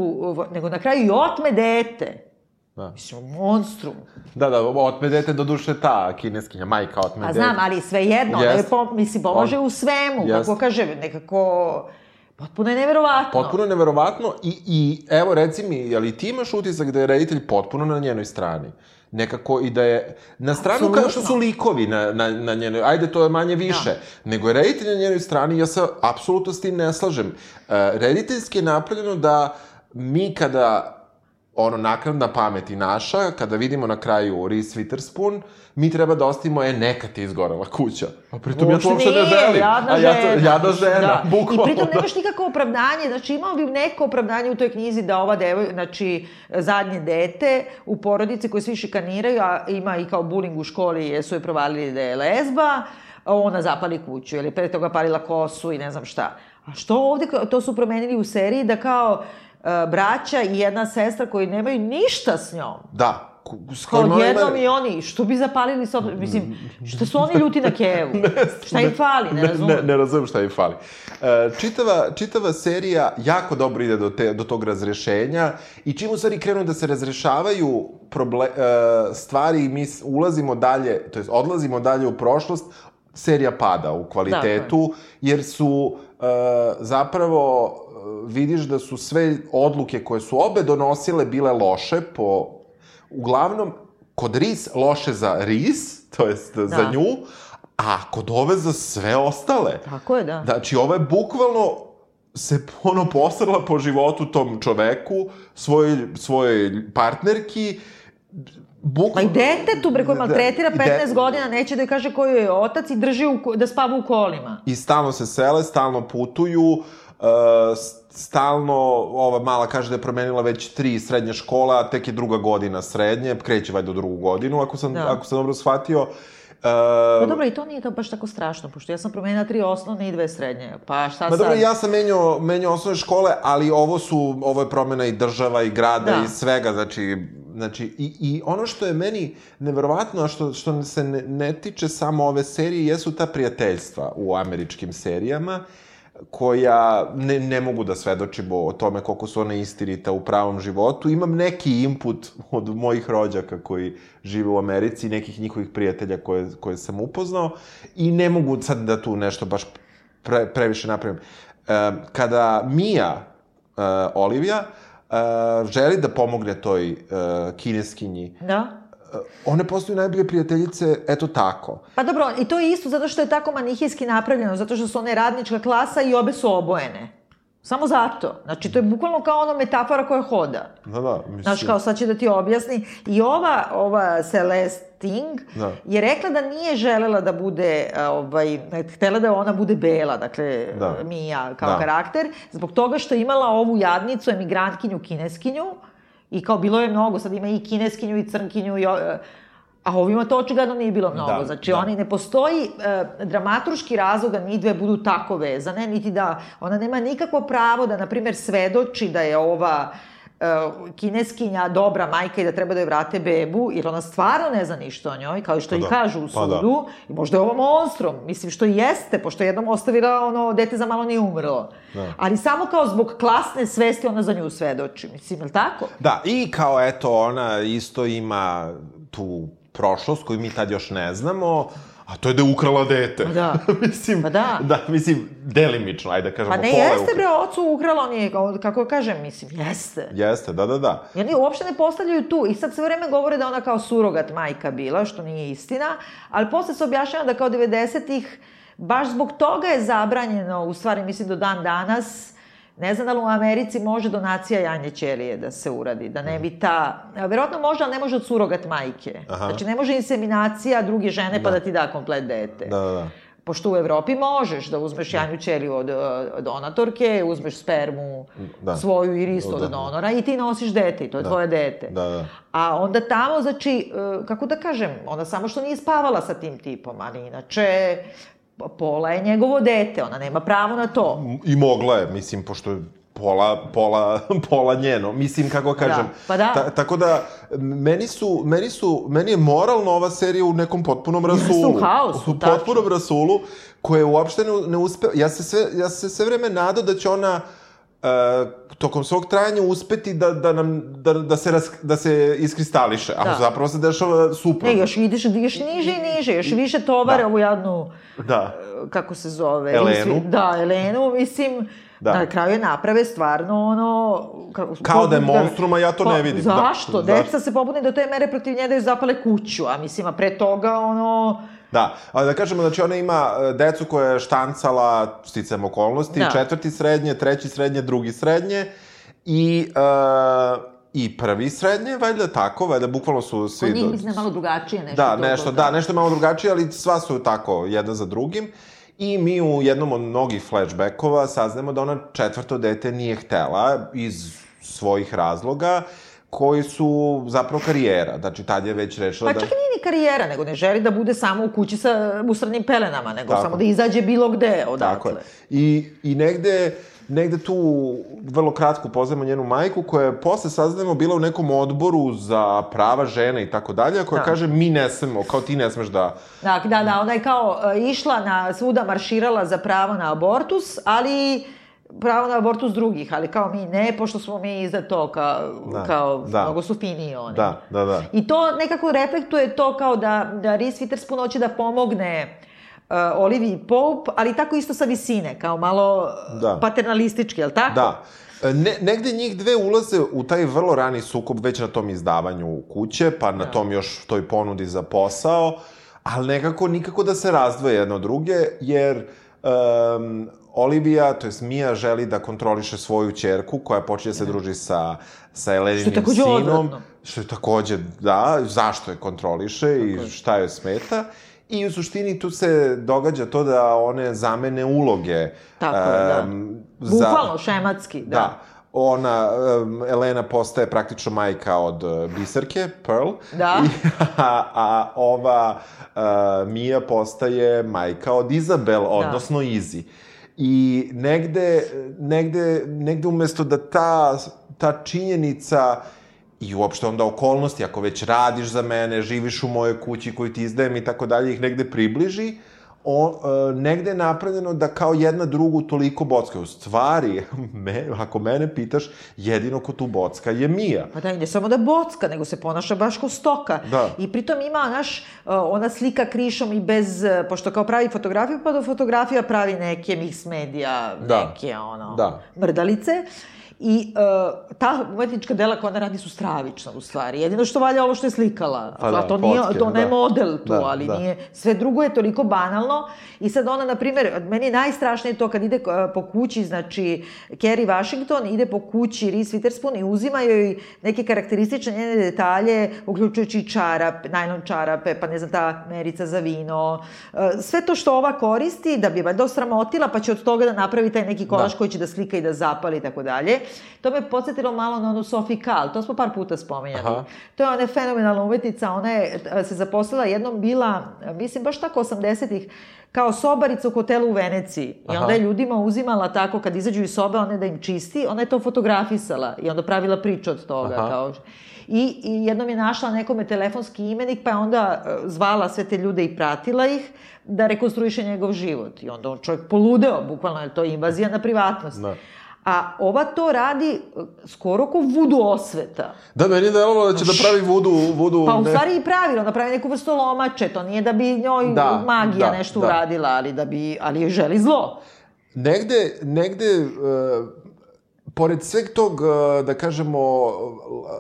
nego na kraju i otme dete. Da. Mislim, monstrum. Da, da, otme dete do duše ta kineskinja, majka otme Pa dete. znam, ali svejedno, ona je, pom, mislim, pomaže On- u svemu, Jest. kako kaže, nekako, potpuno je neverovatno. Potpuno neverovatno i, i evo reci mi, je li ti imaš utisak da je reditelj potpuno na njenoj strani? Nekako i da je na stranu kao što su likovi na, na, na njenoj, ajde to je manje više, Da. nego je reditelj na njenoj strani, ja se apsolutno s tim ne slažem. Uh, rediteljski je napravljeno da mi kada ono naknadna pamet i naša, kada vidimo na kraju Reese Witherspoon, mi treba da ostavimo, e, neka ti je izgorela kuća. A pritom ja to uopšte ne želim. Jadna A ja to, žena. jadna žena, da. bukvalno. I pritom da. nemaš nikakvo opravdanje, znači imao bi neko opravdanje u toj knjizi da ova devoj, znači zadnje dete u porodici koje svi šikaniraju, a ima i kao bullying u školi, jesu je provalili da je lesba, ona zapali kuću, ili pre toga palila kosu i ne znam šta. A što ovde, to su promenili u seriji, da kao braća i jedna sestra koji nemaju ništa s njom, Da. S kojima ona jednom i oni, što bi zapalili sob... Mislim, što su oni ljuti na kevu? (laughs) Šta im fali, ne, Ne, razumem. ne, ne razumem šta im fali. E, čitava, čitava serija jako dobro ide do, te, do tog razrešenja i čim u stvari krenu da se razrešavaju proble, e, stvari i mi ulazimo dalje, to jest odlazimo dalje u prošlost, serija pada u kvalitetu, jer su e, zapravo vidiš da su sve odluke koje su obe donosile bile loše po uglavnom kod Ris loše za Ris, to jest da. za nju, a kod ove za sve ostale. Tako je, da. Znači, ova je bukvalno se ono posrla po životu tom čoveku, svojoj, svojoj partnerki, bukvalno... Pa i detetu, bre, koje Da, maltretira i de- 15 godina, neće da kaže ko joj je otac i drži u, da spava u kolima. I stalno se sele, stalno putuju, uh, stalno, ova mala kaže da je promenila već tri srednje škola, a tek je druga godina srednje, kreće valjda u drugu godinu, ako sam, Da. ako sam dobro shvatio. Pa Uh, dobro, i to nije to baš tako strašno, pošto ja sam promenila tri osnovne i dve srednje. Pa šta Ma sad? dobro, ja sam menjao, menjao osnovne škole, ali ovo su, ovo je promena i država i grada Da. i svega, znači, znači i, i ono što je meni neverovatno, a što, što se ne, ne tiče samo ove serije, jesu ta prijateljstva u američkim serijama, koja ne, ne mogu da svedočim o, tome koliko su one istinita u pravom životu. Imam neki input od mojih rođaka koji žive u Americi, nekih njihovih prijatelja koje, koje sam upoznao i ne mogu sad da tu nešto baš pre, previše napravim. E, kada Mija, e, Olivija, e, želi da pomogne toj kineskinji, Da? E, one postaju najbolje prijateljice, eto tako. Pa dobro, i to je isto zato što je tako manihijski napravljeno, zato što su one radnička klasa i obe su obojene. Samo zato. Znači, to je bukvalno kao ono metafora koja hoda. Da, da, mislim... Znaš, kao sad će da ti objasni. I ova, ova Celeste Ting Da. je rekla da nije želela da bude, a, ovaj, htela da ona bude bela, dakle, Da. Mija kao Da. karakter, zbog toga što je imala ovu jadnicu, emigrantkinju, kineskinju, i kao bilo je mnogo, sad ima i kineskinju i crnkinju, i, o- a ovima to očigledno nije bilo mnogo. Da, znači, da. oni ne postoji e, dramaturški razlog da ni dve budu tako vezane, niti da ona nema nikakvo pravo da, na primjer, svedoči da je ova e, kineskinja dobra majka i da treba da joj vrate bebu, jer ona stvarno ne zna ništa o njoj, kao i što Pa i da, kažu u pa da. sudu. I možda je ovo monstrom, mislim što i jeste, pošto je jednom ostavila ono, dete za malo nije umrlo. Da. Ali samo kao zbog klasne svesti ona za nju svedoči, mislim, je li tako? Da, i kao eto, ona isto ima tu prošlost koju mi tad još ne znamo, a to je da je ukrala dete. Pa da. (laughs) mislim, Pa da. Da, mislim, delimično, ajde da kažemo, Pa ne je jeste, ukra- bre, ocu ukrala, on je, kako kažem, mislim, jeste. Jeste, da, da, da. I oni uopšte ne postavljaju tu. I sad sve vreme govore da ona kao surogat majka bila, što nije istina, ali posle se objašnjava da kao 90-ih, baš zbog toga je zabranjeno, u stvari mislim do dan danas, ne znam da li u Americi može donacija janje ćelije da se uradi, da ne bi ta... Verovatno može, ali ne može od surogat majke. Aha. Znači ne može inseminacija druge žene pa da ti da komplet dete. Da, da, da. Pošto u Evropi možeš da uzmeš janju ćeliju od, od donatorke, uzmeš spermu Da. svoju i ristu Da. od donora i ti nosiš dete i to je tvoje dete. Da, da. A onda tamo, znači, e, kako da kažem, ona samo što nije spavala sa tim tipom, ali inače, Pola je njegovo dete, ona nema pravo na to. I mogla je, mislim, pošto je pola, pola, (laughs) pola njeno. Mislim, kako kažem. pa da. Ta, tako da, meni su, meni su, meni je moralno ova serija u nekom potpunom rasulu. u haosu, U potpunom rasulu, koje uopšte ne, ne uspe... Ja se sve, ja se sve vreme nadao da će ona tokom svog trajanja uspeti da, da, nam, da, da, se, ras, da se iskristališe, a Da. zapravo se dešava suprotno. Ne, još ideš, još niže i niže, još više tovare Da. ovu jadnu, Da. kako se zove? Elenu. Da, Elenu, mislim, Da. na kraju je naprave stvarno ono... Kako, Kao da je monstrum, a ja to ne vidim. Da. Zašto? Da. Deca se pobune do te mere protiv nje da ju zapale kuću, a mislim, a pre toga, ono... Da, a da kažemo, znači ona ima e, decu koja je štancala sticam okolnosti, Da. četvrti srednje, treći srednje, drugi srednje i, uh, i prvi srednje, valjda tako, valjda bukvalno su svi... Kod njih mislim malo drugačije nešto. Da, to, nešto, da, nešto malo drugačije, ali sva su tako, jedna za drugim. I mi u jednom od mnogih flashbackova saznamo da ona četvrto dete nije htela iz svojih razloga, koji su zapravo karijera. Znači, tad je već rešila Pa da... čak i nije ni karijera, nego ne želi da bude samo u kući sa usrednim pelenama, nego Tako. samo da izađe bilo gde odatle. Tako je. I, i negde, negde tu vrlo kratko poznajemo njenu majku koja je posle saznajemo bila u nekom odboru za prava žena i tako dalje, koja Da. kaže mi ne smemo, kao ti ne smeš da... Da, da, da, ona je kao e, išla na svuda marširala za pravo na abortus, ali pravo na abortus drugih, ali kao mi ne, pošto smo mi iza to, kao, Da, kao da. mnogo su finiji oni. Da, da, da. I to nekako reflektuje to kao da, da Reese Witherspoon hoće da pomogne uh, Olivia Pope, ali tako isto sa visine, kao malo Da. paternalistički, jel tako? Da. Ne, negde njih dve ulaze u taj vrlo rani sukob već na tom izdavanju kuće, pa na tom još toj ponudi za posao, ali nekako nikako da se razdvoje jedno od druge, jer um, Olivia, to jest Mia, želi da kontroliše svoju ćerku koja počinje da se druži sa, sa Eleninim takođe sinom. odvratno. Što je takođe, da, zašto je kontroliše i šta joj smeta. I u suštini tu se događa to da one zamene uloge. Tako je, da. em, za- Bukvalno, šematski, da. Da. Ona, um, Elena postaje praktično majka od uh, Biserke, Pearl. Da. I, (laughs) a, a ova uh, Mia postaje majka od Izabel, odnosno Izzy. I negde, negde, negde umesto da ta, ta činjenica i uopšte onda okolnosti, ako već radiš za mene, živiš u mojoj kući koju ti izdajem i tako dalje, ih negde približi, o, e, negde je napravljeno da kao jedna drugu toliko bocka. U stvari, (laughs) me, ako mene pitaš, jedino ko tu bocka je Mija. Pa da, ne samo da bocka, nego se ponaša baš kao stoka. Da. I pritom ima, znaš, uh, ona slika krišom i bez, uh, pošto kao pravi fotografiju, pa do fotografija pravi neke mix medija, Da. neke, ono, Da. mrdalice. I uh, ta umetnička dela koja ona radi su stravična, u stvari. Jedino što valja ovo što je slikala. Pa da, to nije, fotke, to ne da. model tu, Da, ali da. nije... Sve drugo je toliko banalno. I sad ona, na primjer, meni je najstrašnije to kad ide uh, po kući, znači, Kerry Washington ide po kući Reese Witherspoon i uzima joj neke karakteristične njene detalje, uključujući čarap, najlon čarape, pa ne znam, ta merica za vino. Uh, sve to što ova koristi, da bi valjda osramotila, pa će od toga da napravi taj neki kolaž Da. koji će da slika i da zapali i tako dalje. To me podsjetilo malo na onu Sophie Kahl, to smo par puta spomenjali. Aha. To je ona fenomenalna umetnica, ona je e, se zaposlila jednom bila, mislim baš tako 80-ih, kao sobarica u hotelu u Veneciji. I Aha. onda je ljudima uzimala tako, kad izađu iz sobe, ona da im čisti, ona je to fotografisala i onda pravila priču od toga. Aha. Kao, I, I jednom je našla nekome telefonski imenik, pa je onda e, zvala sve te ljude i pratila ih da rekonstruiše njegov život. I onda on čovjek poludeo, bukvalno, jer to je invazija na privatnost. Da. A ova to radi e, skoro ko vudu osveta. Da, meni je delovalo da će da pravi vudu... vudu Pa u stvari i pravilo, da pravi neku vrstu lomače, to nije da bi njoj Da, magija da, nešto da. uradila, ali da bi, ali joj želi zlo. Negde, negde, uh, pored sveg tog, uh, da kažemo,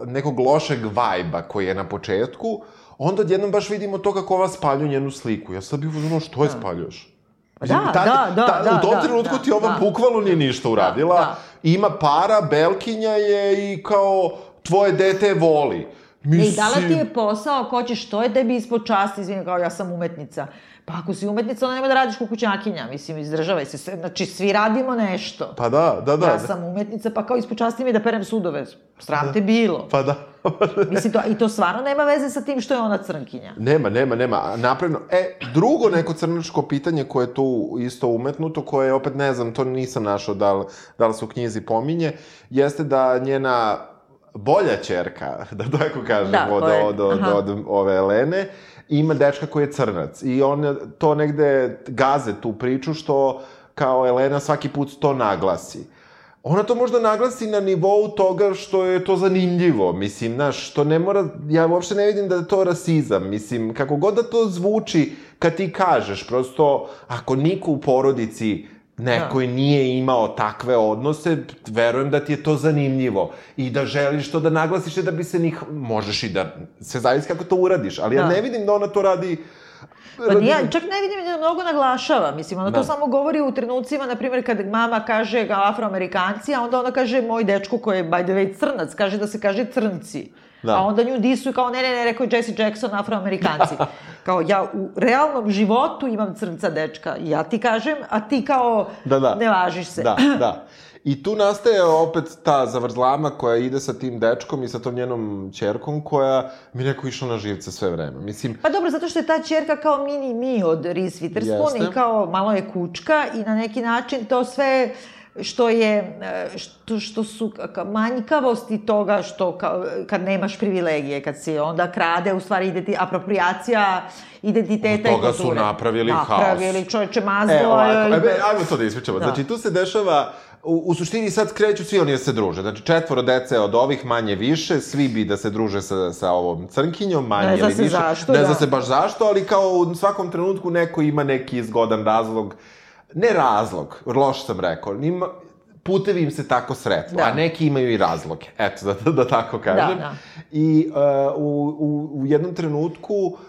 nekog lošeg vajba koji je na početku, onda odjednom baš vidimo to kako ova spaljuje njenu sliku. Ja sad bih uzmano, što je spaljuš? Mislim, Da, tad- da, da, tad- da, U tom da, trenutku da, ti ova da. bukvalno nije ništa uradila. da. Ima para, belkinja je i kao tvoje dete voli. I dala ti je posao, ko ćeš, to je tebi ispod časti, izvini, kao ja sam umetnica. Pa ako si umetnica, onda nema da radiš kukućakinja, mislim, izdržavaj se. Sve, znači, svi radimo nešto. Pa da, da, da. ja sam umetnica, pa kao ispod časti mi da perem sudove. Sram te bilo. Pa da. (laughs) Mislim, to, i to stvarno nema veze sa tim što je ona crnkinja. Nema, nema, nema. Napravno. E, drugo neko crnačko pitanje koje je tu isto umetnuto, koje je, opet ne znam, to nisam našao da li, da li se u knjizi pominje, jeste da njena bolja čerka, (laughs) da tako kažem, Da, od, je- od, od, aha. od ove Elene, ima dečka koji je crnac. I on to negde gaze tu priču što kao Elena svaki put to naglasi. Ona to možda naglasi na nivou toga što je to zanimljivo, mislim, znaš, što ne mora, ja uopšte ne vidim da je to rasizam, mislim, kako god da to zvuči kad ti kažeš, prosto, ako niko u porodici neko da. nije imao takve odnose, verujem da ti je to zanimljivo i da želiš to da naglasiš da bi se njih, možeš i da, se zavisi kako to uradiš, ali da. ja ne vidim da ona to radi Pa nije, čak ne vidim da mnogo naglašava, mislim, ona da. to samo govori u trenucima, na primjer, kad mama kaže ga afroamerikanci, a onda ona kaže moj dečko koji je, by the way, crnac, kaže da se kaže crnci. Da. A onda nju disuju kao, ne, ne, ne, rekao je Jesse Jackson, afroamerikanci. (laughs) kao, ja u realnom životu imam crnca dečka, ja ti kažem, a ti kao, da, da. ne važiš se. Da, da. I tu nastaje opet ta zavrzlama koja ide sa tim dečkom i sa tom njenom čerkom koja mi neko išla na živce sve vreme. Mislim... Pa dobro, zato što je ta čerka kao mini mi od Reese Witherspoon i kao malo je kučka i na neki način to sve što je, što, što su manjkavosti toga što ka, kad nemaš privilegije, kad si onda krade, u stvari ide ti apropriacija identiteta i kulture. Od toga su napravili, napravili haos. Napravili čoveče mazlo. E, ovako, e, ajmo to da ispričamo. Da. Znači, tu se dešava u, u suštini sad kreću svi oni da se druže. Znači, četvoro dece od ovih manje više, svi bi da se druže sa, sa ovom crnkinjom, manje ne ili više. Ne zna se zašto, Ne da. zna se baš zašto, ali kao u svakom trenutku neko ima neki zgodan razlog. Ne razlog, loš sam rekao, ima, putevi im se tako sretlo, da. a neki imaju i razloge. Eto, da, da tako kažem. Da, da. I uh, u, u, u jednom trenutku uh,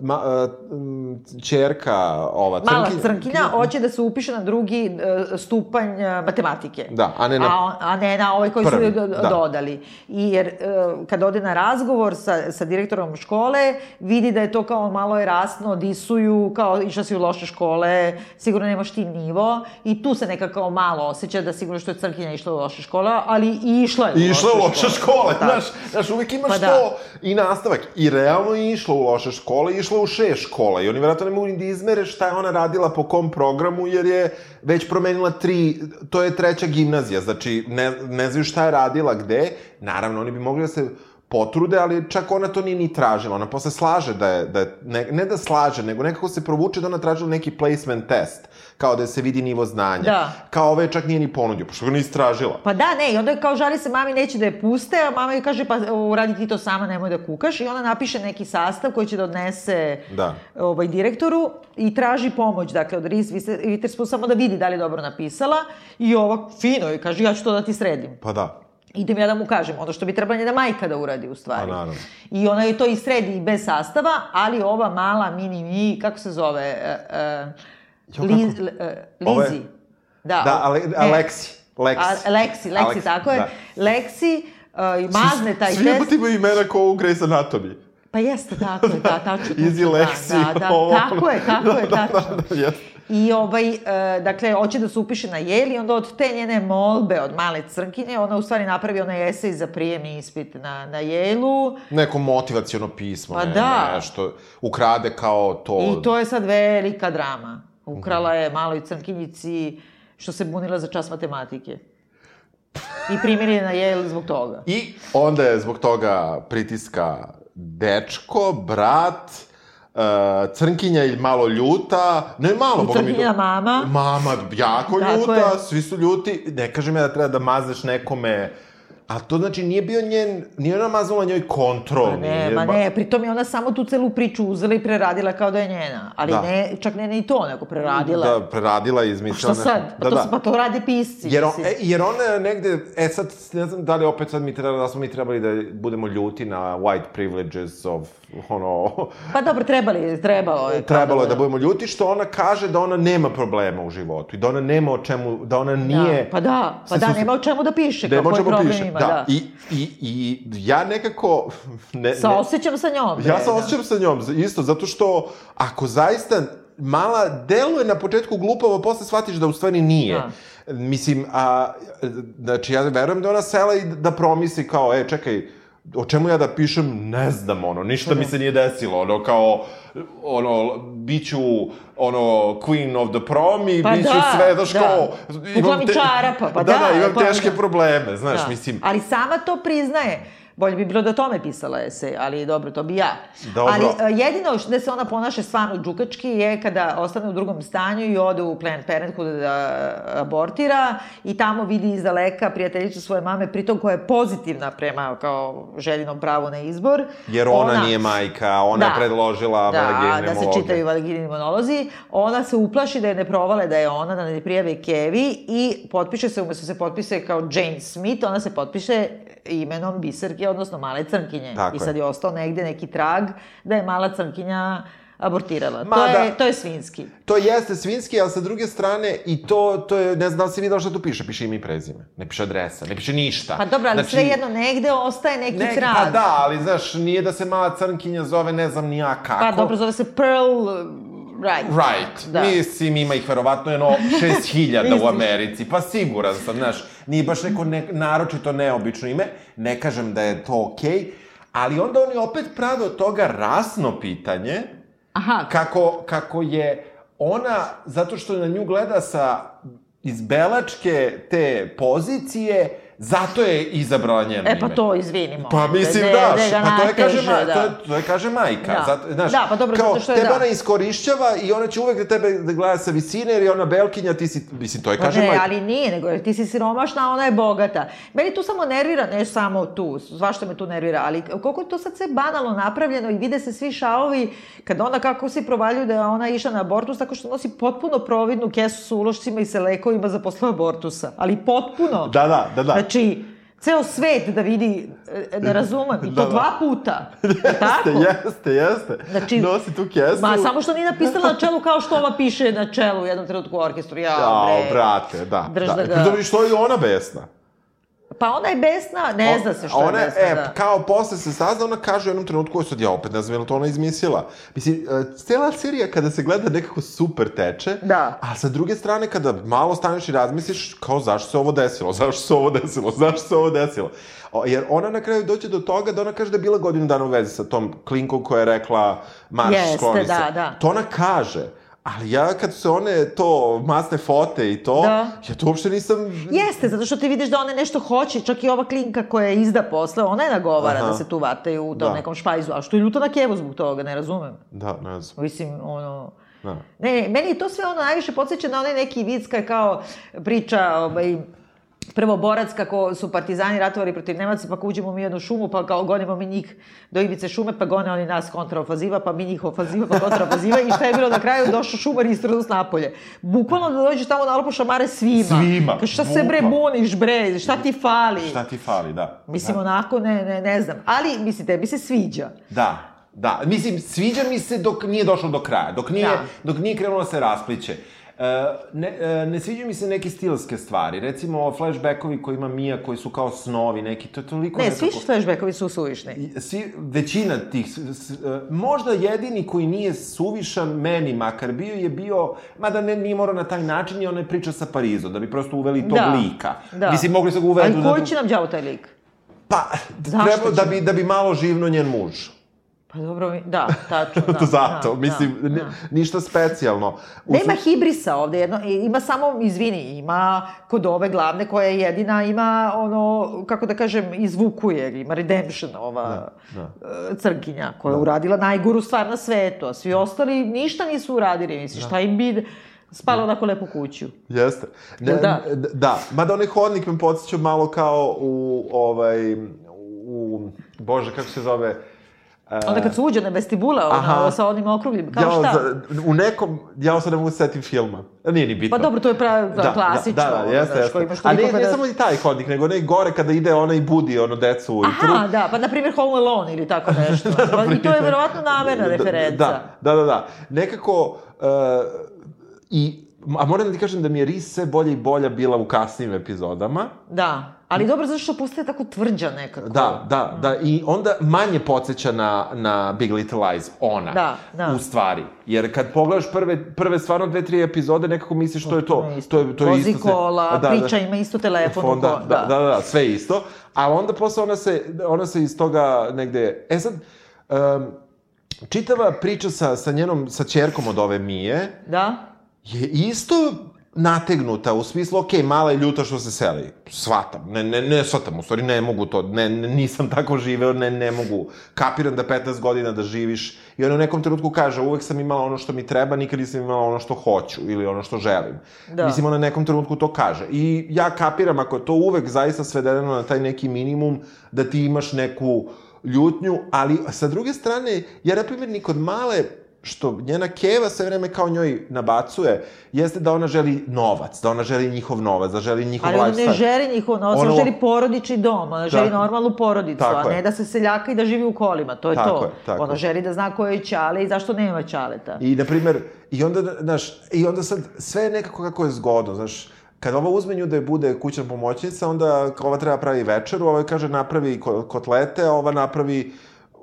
ma, uh, čerka, ova crnkinja... Mala crnkinja hoće da se upiše na drugi uh, stupanj uh, matematike. Da, a ne na... A, a ne na ovaj koji prvi, su da. dodali. I jer uh, kad ode na razgovor sa, sa direktorom škole, vidi da je to kao malo je rasno, disuju, kao išla si u loše škole, sigurno nemaš ti nivo. I tu se nekako malo osjeća da sigurno što je crnkinja išla u loše škole, ali i išla je u loše išla u loše škole. škole. Znaš, znaš, uvijek imaš pa da. to i nastavak. I realno je išla u loše škole i išla u šest škola. I oni vjerojatno ne mogu ni da izmere šta je ona radila po kom programu, jer je već promenila tri, to je treća gimnazija, znači ne, ne znaju šta je radila gde. Naravno, oni bi mogli da se potrude, ali čak ona to nije ni tražila. Ona posle slaže da je, da je ne, ne da slaže, nego nekako se provuče da ona tražila neki placement test kao da se vidi nivo znanja. Da. Kao ove čak nije ni ponudio, pošto ga nisi tražila. Pa da, ne, i onda kao žali se mami neće da je puste, a mama joj kaže pa uradi ti to sama, nemoj da kukaš i ona napiše neki sastav koji će da odnese da. ovaj, direktoru i traži pomoć, dakle, od Reese Witherspoon samo da vidi da li je dobro napisala i ova fino i kaže ja ću to da ti sredim. Pa da idem ja da mu kažem, ono što bi trebalo njena majka da uradi u stvari. Pa naravno. I ona je to i sredi bez sastava, ali ova mala mini mi, kako se zove, uh, uh, Liz, uh, Lizi. Da, da ale, Aleksi. Leksi. A, Leksi, Leksi, Aleksi, tako je. Da. Leksi uh, i mazne taj svi, test. Svi imaju imena kao u Grey's Anatomy. Pa jeste, tako je, da, tačno. (laughs) Easy Lexi. Da, da, (laughs) ovo. tako je, tako je, da, tačno. Da, da, da, I ovaj, uh, dakle, hoće da se upiše na Yale i onda od te njene molbe od male crnkinje, ona u stvari napravi onaj esej za prijemni ispit na, na Yale-u. Neko motivacijono pismo, pa ne, da. nešto, ukrade kao to. I to je sad velika drama. Ukrala je maloj crnkinjici što se bunila za čas matematike. I primili je na Yale zbog toga. I onda je zbog toga pritiska dečko, brat, uh, crnkinja ili malo ljuta, ne malo, boga mi... Crnkinja mama. Mama, jako ljuta, je. svi su ljuti. Ne kažem ja da treba da mazneš nekome A to znači nije bio njen, nije ona maznula njoj kontrol. Ma ne, nije, ma ne, pritom je ona samo tu celu priču uzela i preradila kao da je njena. Ali da. ne, čak ne ni to, nego preradila. Da, preradila i izmislila. Pa šta sad? Pa, da, to, da. pa to rade pisci. Jer, on, e, jer ona negde, e sad, ne znam da li opet sad mi treba, da smo mi trebali da budemo ljuti na white privileges of ono... Pa dobro, trebali, trebalo je. Trebalo je da, da budemo ljuti, što ona kaže da ona nema problema u životu i da ona nema o čemu, da ona nije... Da, pa da, pa da, nema o čemu da piše, nema o čemu da piše, ima, da. da. I, i, I ja nekako... Ne, sa osjećam sa njom. Ja sa osjećam da. sa njom, isto, zato što ako zaista mala deluje na početku glupavo, posle shvatiš da u stvari nije. Da. Mislim, a, znači, ja verujem da ona sela i da promisli kao, e, čekaj, o čemu ja da pišem, ne znam, ono, ništa mi se nije desilo, ono, kao, ono, biću, ono, queen of the prom i pa biću da, sve, znaš, da. kao... Imam te... čarapa, pa da, da, da, imam teške probleme, znaš, da. mislim... Ali sama to priznaje. Bolje bi bilo da o tome pisala esej, ali dobro, to bi ja. Dobro. Ali e, jedino što da se ona ponaša stvarno džukački je kada ostane u drugom stanju i ode u Planned Parenthood da abortira i tamo vidi iz daleka prijateljicu svoje mame, pritom koja je pozitivna prema kao željinom pravu na izbor. Jer ona, nije majka, ona je predložila da, vaginine da se monologe. čitaju vaginini monolozi. Ona se uplaši da je ne provale da je ona, da ne prijave Kevi i potpiše se, umesto se potpiše kao Jane Smith, ona se potpiše imenom Biserke, odnosno male crnkinje. Tako I sad je ostao negde neki trag da je mala crnkinja abortirala. Ma to, je, da. to je svinski. To jeste svinski, ali sa druge strane i to, to je, ne znam da li si videla šta tu piše, piše ime i prezime, ne piše adresa, ne piše ništa. Pa dobro, ali znači, sve jedno negde ostaje neki Nek, trag. pa da, ali znaš, nije da se mala crnkinja zove ne znam ni ja kako. Pa dobro, zove se Pearl Right. Right. Da. Mislim, ima ih verovatno jedno 6000 u? Americi, pa siguran sam, znaš, nije baš neko ne, naročito neobično ime, ne kažem da je to okej, okay, ali onda oni opet prave od toga rasno pitanje, Aha, kako, kako je ona, zato što na nju gleda sa izbelačke te pozicije, zato je izabrala njeno E pa ime. to izvinimo. Pa mislim Ne- da, ne ga pa to je kaže, ma, da. to, to je kaže majka. Da. Zato, znaš, Da, pa dobro, kao, zato što je tebe da. ona iskorišćava i ona će uvek da tebe da gleda sa visine, jer je ona belkinja, ti si, mislim, to je Pa kaže ne, majka. ali nije, nego jer ti si siromašna, ona je bogata. Meni tu samo nervira, ne samo tu, svašta me tu nervira, ali koliko je to sad sve banalno napravljeno i vide se svi šaovi, kad onda kako se provaljuju da je ona išla na abortus, tako što nosi potpuno providnu kesu sa ulošcima i sa lekovima za posle abortusa. Ali potpuno. Da, da, da, da. Znači, ceo svet da vidi, ne razumem, i to Da, da. dva puta. (laughs) Je tako? Jeste, jeste, jeste. Znači, Nosi tu kesu. Ma, samo što nije napisala na čelu kao što ova piše na čelu u jednom trenutku u orkestru. Ja, bre. brate, da. Drž da. da ga- Pritom, što je ona besna? Pa ona je besna, ne zna se što ona, je besna, e, da. kao posle se sazna, ona kaže u jednom trenutku, sad ja opet ne znam je to ona izmislila. Mislim, e, cijela serija kada se gleda nekako super teče, Da. a sa druge strane kada malo staneš i razmisliš kao zašto se ovo desilo, zašto se ovo desilo, zašto se ovo desilo. Jer ona na kraju dođe do toga da ona kaže da je bila godinu dana u vezi sa tom klinkom koja je rekla marš, Jeste, skloni se. da, da. To ona kaže. Ali ja kad se one to masne fote i to, Da. ja to uopšte nisam... Jeste, zato što ti vidiš da ona nešto hoće, čak i ova klinka koja je izda posle, ona je nagovara Aha. da se tu vataju u tom Da. nekom špajzu, a što je ljuto na kevu zbog toga, ne razumem. Da, ne znam. Mislim, ono... Da. Ne, ne, meni to sve ono najviše podsjeća na onaj neki vic kao priča, ovaj, prvo borac kako su partizani ratovali protiv Nemaca, pa uđemo mi u jednu šumu, pa kao gonimo mi njih do ivice šume, pa gone oni nas kontraofaziva, pa mi njih ofaziva, pa kontraofaziva i šta je bilo na kraju, došao šumar i istradu s napolje. Bukvalno da dođeš tamo na lopo šamare svima. Svima, Kao, šta se bre buniš bre, šta ti fali? Šta ti fali, da. Mislim, da. onako, ne, ne, ne znam. Ali, mislim, tebi se sviđa. Da, da. Mislim, sviđa mi se dok nije došlo do kraja, dok nije, Da. dok nije krenulo da se raspliće. E, ne, e, ne sviđaju mi se neke stilske stvari. Recimo, flashbackovi koji ima Mija, koji su kao snovi neki, to je toliko Ne, nekako... svi flashbackovi su suvišni. Svi, većina tih, s- s- e, možda jedini koji nije suvišan, meni makar bio, je bio, mada ne, nije morao na taj način, je onaj priča sa Parizom, da bi prosto uveli tog Da, lika. da. Mislim, mogli su ga uvedu... Ali koji će nam đavo taj lik? Pa, treba, da bi, da bi malo živno njen muž. Pa dobro, da, tačno, (laughs) da. to zato, da, mislim, da, da. ništa specijalno. U Nema su- hibrisa ovde, jedno, ima samo, izvini, ima kod ove glavne koja je jedina, ima ono, kako da kažem, izvukuje, ima redemption ova Da, e, crnkinja, koja je uradila najgoru stvar na svetu, a svi ostali ništa nisu uradili, misliš, šta im bi spalo onako lepu kuću. Jeste. Ne, da? Da, mada onaj hodnik me podsjeća malo kao u, ovaj, u, bože, kako se zove, Onda kad su uđene vestibula, Aha. ono, sa onim okrugljim, kao ja, šta? Za, u nekom, ja sad ne mogu se setim filma. Nije ni bitno. Pa dobro, to je pra, klasično, Da, da, ono, da, jeste, znaš, jeste. imaš A ne, ne kada- samo i taj hodnik, nego onaj gore kada ide ona i budi ono decu ujutru. Aha, da, pa na primjer Home Alone ili tako (laughs) nešto. Pa, I to je verovatno namerna referenca. Da, da, da, da. Nekako, uh, i, a moram da ti kažem da mi je Ris sve bolja i bolja bila u kasnijim epizodama. Da, ali dobro zato što postaje tako tvrđa nekako. Da, da, da, i onda manje podsjeća na, na Big Little Lies, ona, Da, da. u stvari. Jer kad pogledaš prve, prve stvarno dve, tri epizode, nekako misliš što je to. To je, to je Vozi isto. kola, priča, ima isto telefon. Fon, da, ko- da, da, da, da, sve isto. A onda posle ona se, ona se iz toga negde... E sad, um, čitava priča sa, sa njenom, sa čerkom od ove Mije, Da? je isto nategnuta, u smislu, ok, mala je ljuta što se seli. Svatam, ne, ne, ne svatam, u stvari ne mogu to, ne, ne, nisam tako živeo, ne, ne mogu. Kapiram da 15 godina da živiš i ona u nekom trenutku kaže, uvek sam imala ono što mi treba, nikad nisam imala ono što hoću ili ono što želim. Da. Mislim, ona u nekom trenutku to kaže. I ja kapiram, ako je to uvek zaista svedeno na taj neki minimum, da ti imaš neku ljutnju, ali sa druge strane, ja, na primjer, ni kod male što njena keva sve vreme kao njoj nabacuje, jeste da ona želi novac, da ona želi njihov novac, da želi njihov Ali ona lifestyle. ne želi njihov novac, ona želi porodični dom, ona želi Tako. normalnu porodicu, a je. ne da se seljaka i da živi u kolima, to je Tako to. je, tako ona je. želi da zna ko je ćale i zašto nema ćaleta. I, na primer, i onda, znaš, i onda sad sve je nekako kako je zgodno, znaš, kad ova uzme nju da je bude kućna pomoćnica, onda ova treba pravi večeru, ova kaže napravi ko- kotlete, ova napravi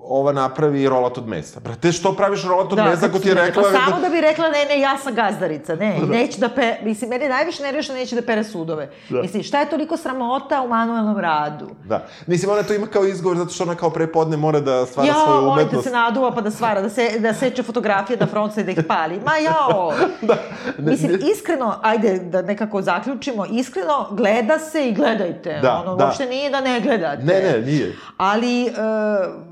ova napravi rolat od mesa. Brate, što praviš rolat od mesa ako ti je rekla... Pa samo da bi rekla, ne, ne, ja sam gazdarica, ne, Da. i neće da pe... Mislim, mene najviše nervira što neće da pere sudove. Da. Mislim, šta je toliko sramota u manuelnom radu? Da. Mislim, ona to ima kao izgovor zato što ona kao prepodne mora da stvara Ja, svoju molim te umetnost. se naduva pa da stvara, da, se, da seče fotografije da fronca i da ih pali. Ma jao! (laughs) da. Ne, Mislim, ne- iskreno, ajde da nekako zaključimo, iskreno, gleda se i gledajte. Da, ono, da. uopšte nije da ne gledate. Ne, ne, nije. Ali, e,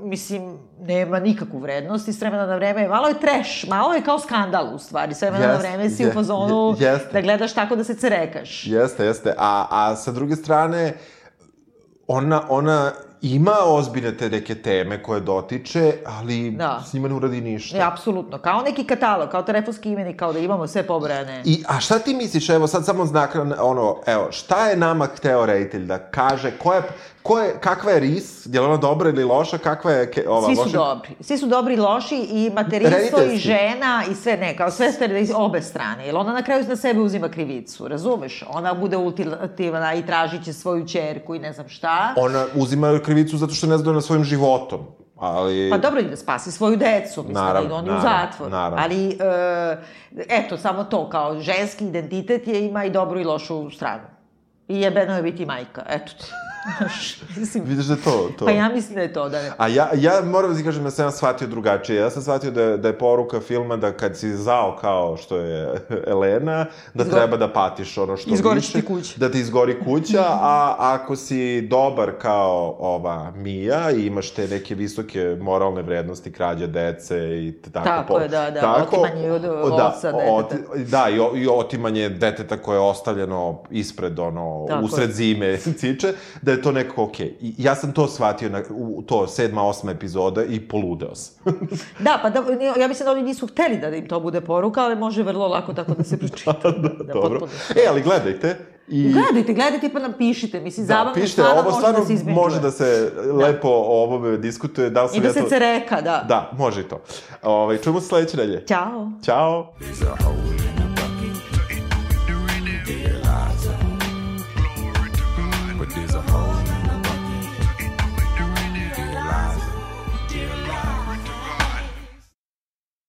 mislim, nema nikakvu vrednost i s vremena na vreme, malo je trash, malo je kao skandal u stvari, s vremena na Jest, vreme si je- u fazonu jeste. da gledaš tako da se cerekaš. Jeste, jeste. A, a sa druge strane, ona, ona ima ozbiljne te neke teme koje dotiče, ali Da. s njima ne uradi ništa. Ne, apsolutno. Kao neki katalog, kao telefonski imenik, kao da imamo sve pobrojane. I, a šta ti misliš, evo sad samo znak, ono, evo, šta je nama hteo reditelj da kaže, ko je, ko je, kakva je ris, je li ona dobra ili loša, kakva je ke, ova Svi su loša? dobri. Svi su dobri i loši i materinstvo i žena i sve ne, kao sve ste iz obe strane. Jer ona na kraju na sebe uzima krivicu, razumeš? Ona bude ultimativna i tražit će svoju čerku i ne znam šta. Ona uzima krivicu zato što ne zna na svojim životom, ali... Pa dobro i da spasi svoju decu, mislim Naravno, da oni u naravno, zatvor. naravno. Ali, e, eto, samo to, kao ženski identitet je ima i dobru i lošu stranu. I jebeno je biti majka, eto ti. Mislim, Vidiš da je to, to. pa ja mislim da je to, da ne. A ja, ja moram da ti kažem da sam ja shvatio drugačije. Ja sam shvatio da da je poruka filma da kad si zao kao što je (laughs) Elena, da Izgo- treba da patiš ono što Izgori će više, ti kuća. Da ti izgori kuća, a ako si dobar kao ova Mija i imaš te neke visoke moralne vrednosti, krađa dece i tako. Tako je, da, da, otimanje od oca deteta. da, i, i otimanje deteta koje je ostavljeno ispred, ono, Tako usred je. zime (laughs) ciče, da je to nekako okej. I ja sam to shvatio na, u to sedma, osma epizoda i poludeo sam. (laughs) Da, pa da, ja mislim da oni nisu hteli da im to bude poruka, ali može vrlo lako tako da se (laughs) pročita. da, Dobro. potpuno. E, ali gledajte. I, Gledajte, gledajte pa nam pišite. Mislim, da, zabavno pišite, stvarno ovo može stvarno da se može da se lepo o ovome diskutuje. Da li sam I da ja se to... cereka, da. Da, može i to. Ove, čujemo se sledeće nedelje. Ćao. Ćao. Hole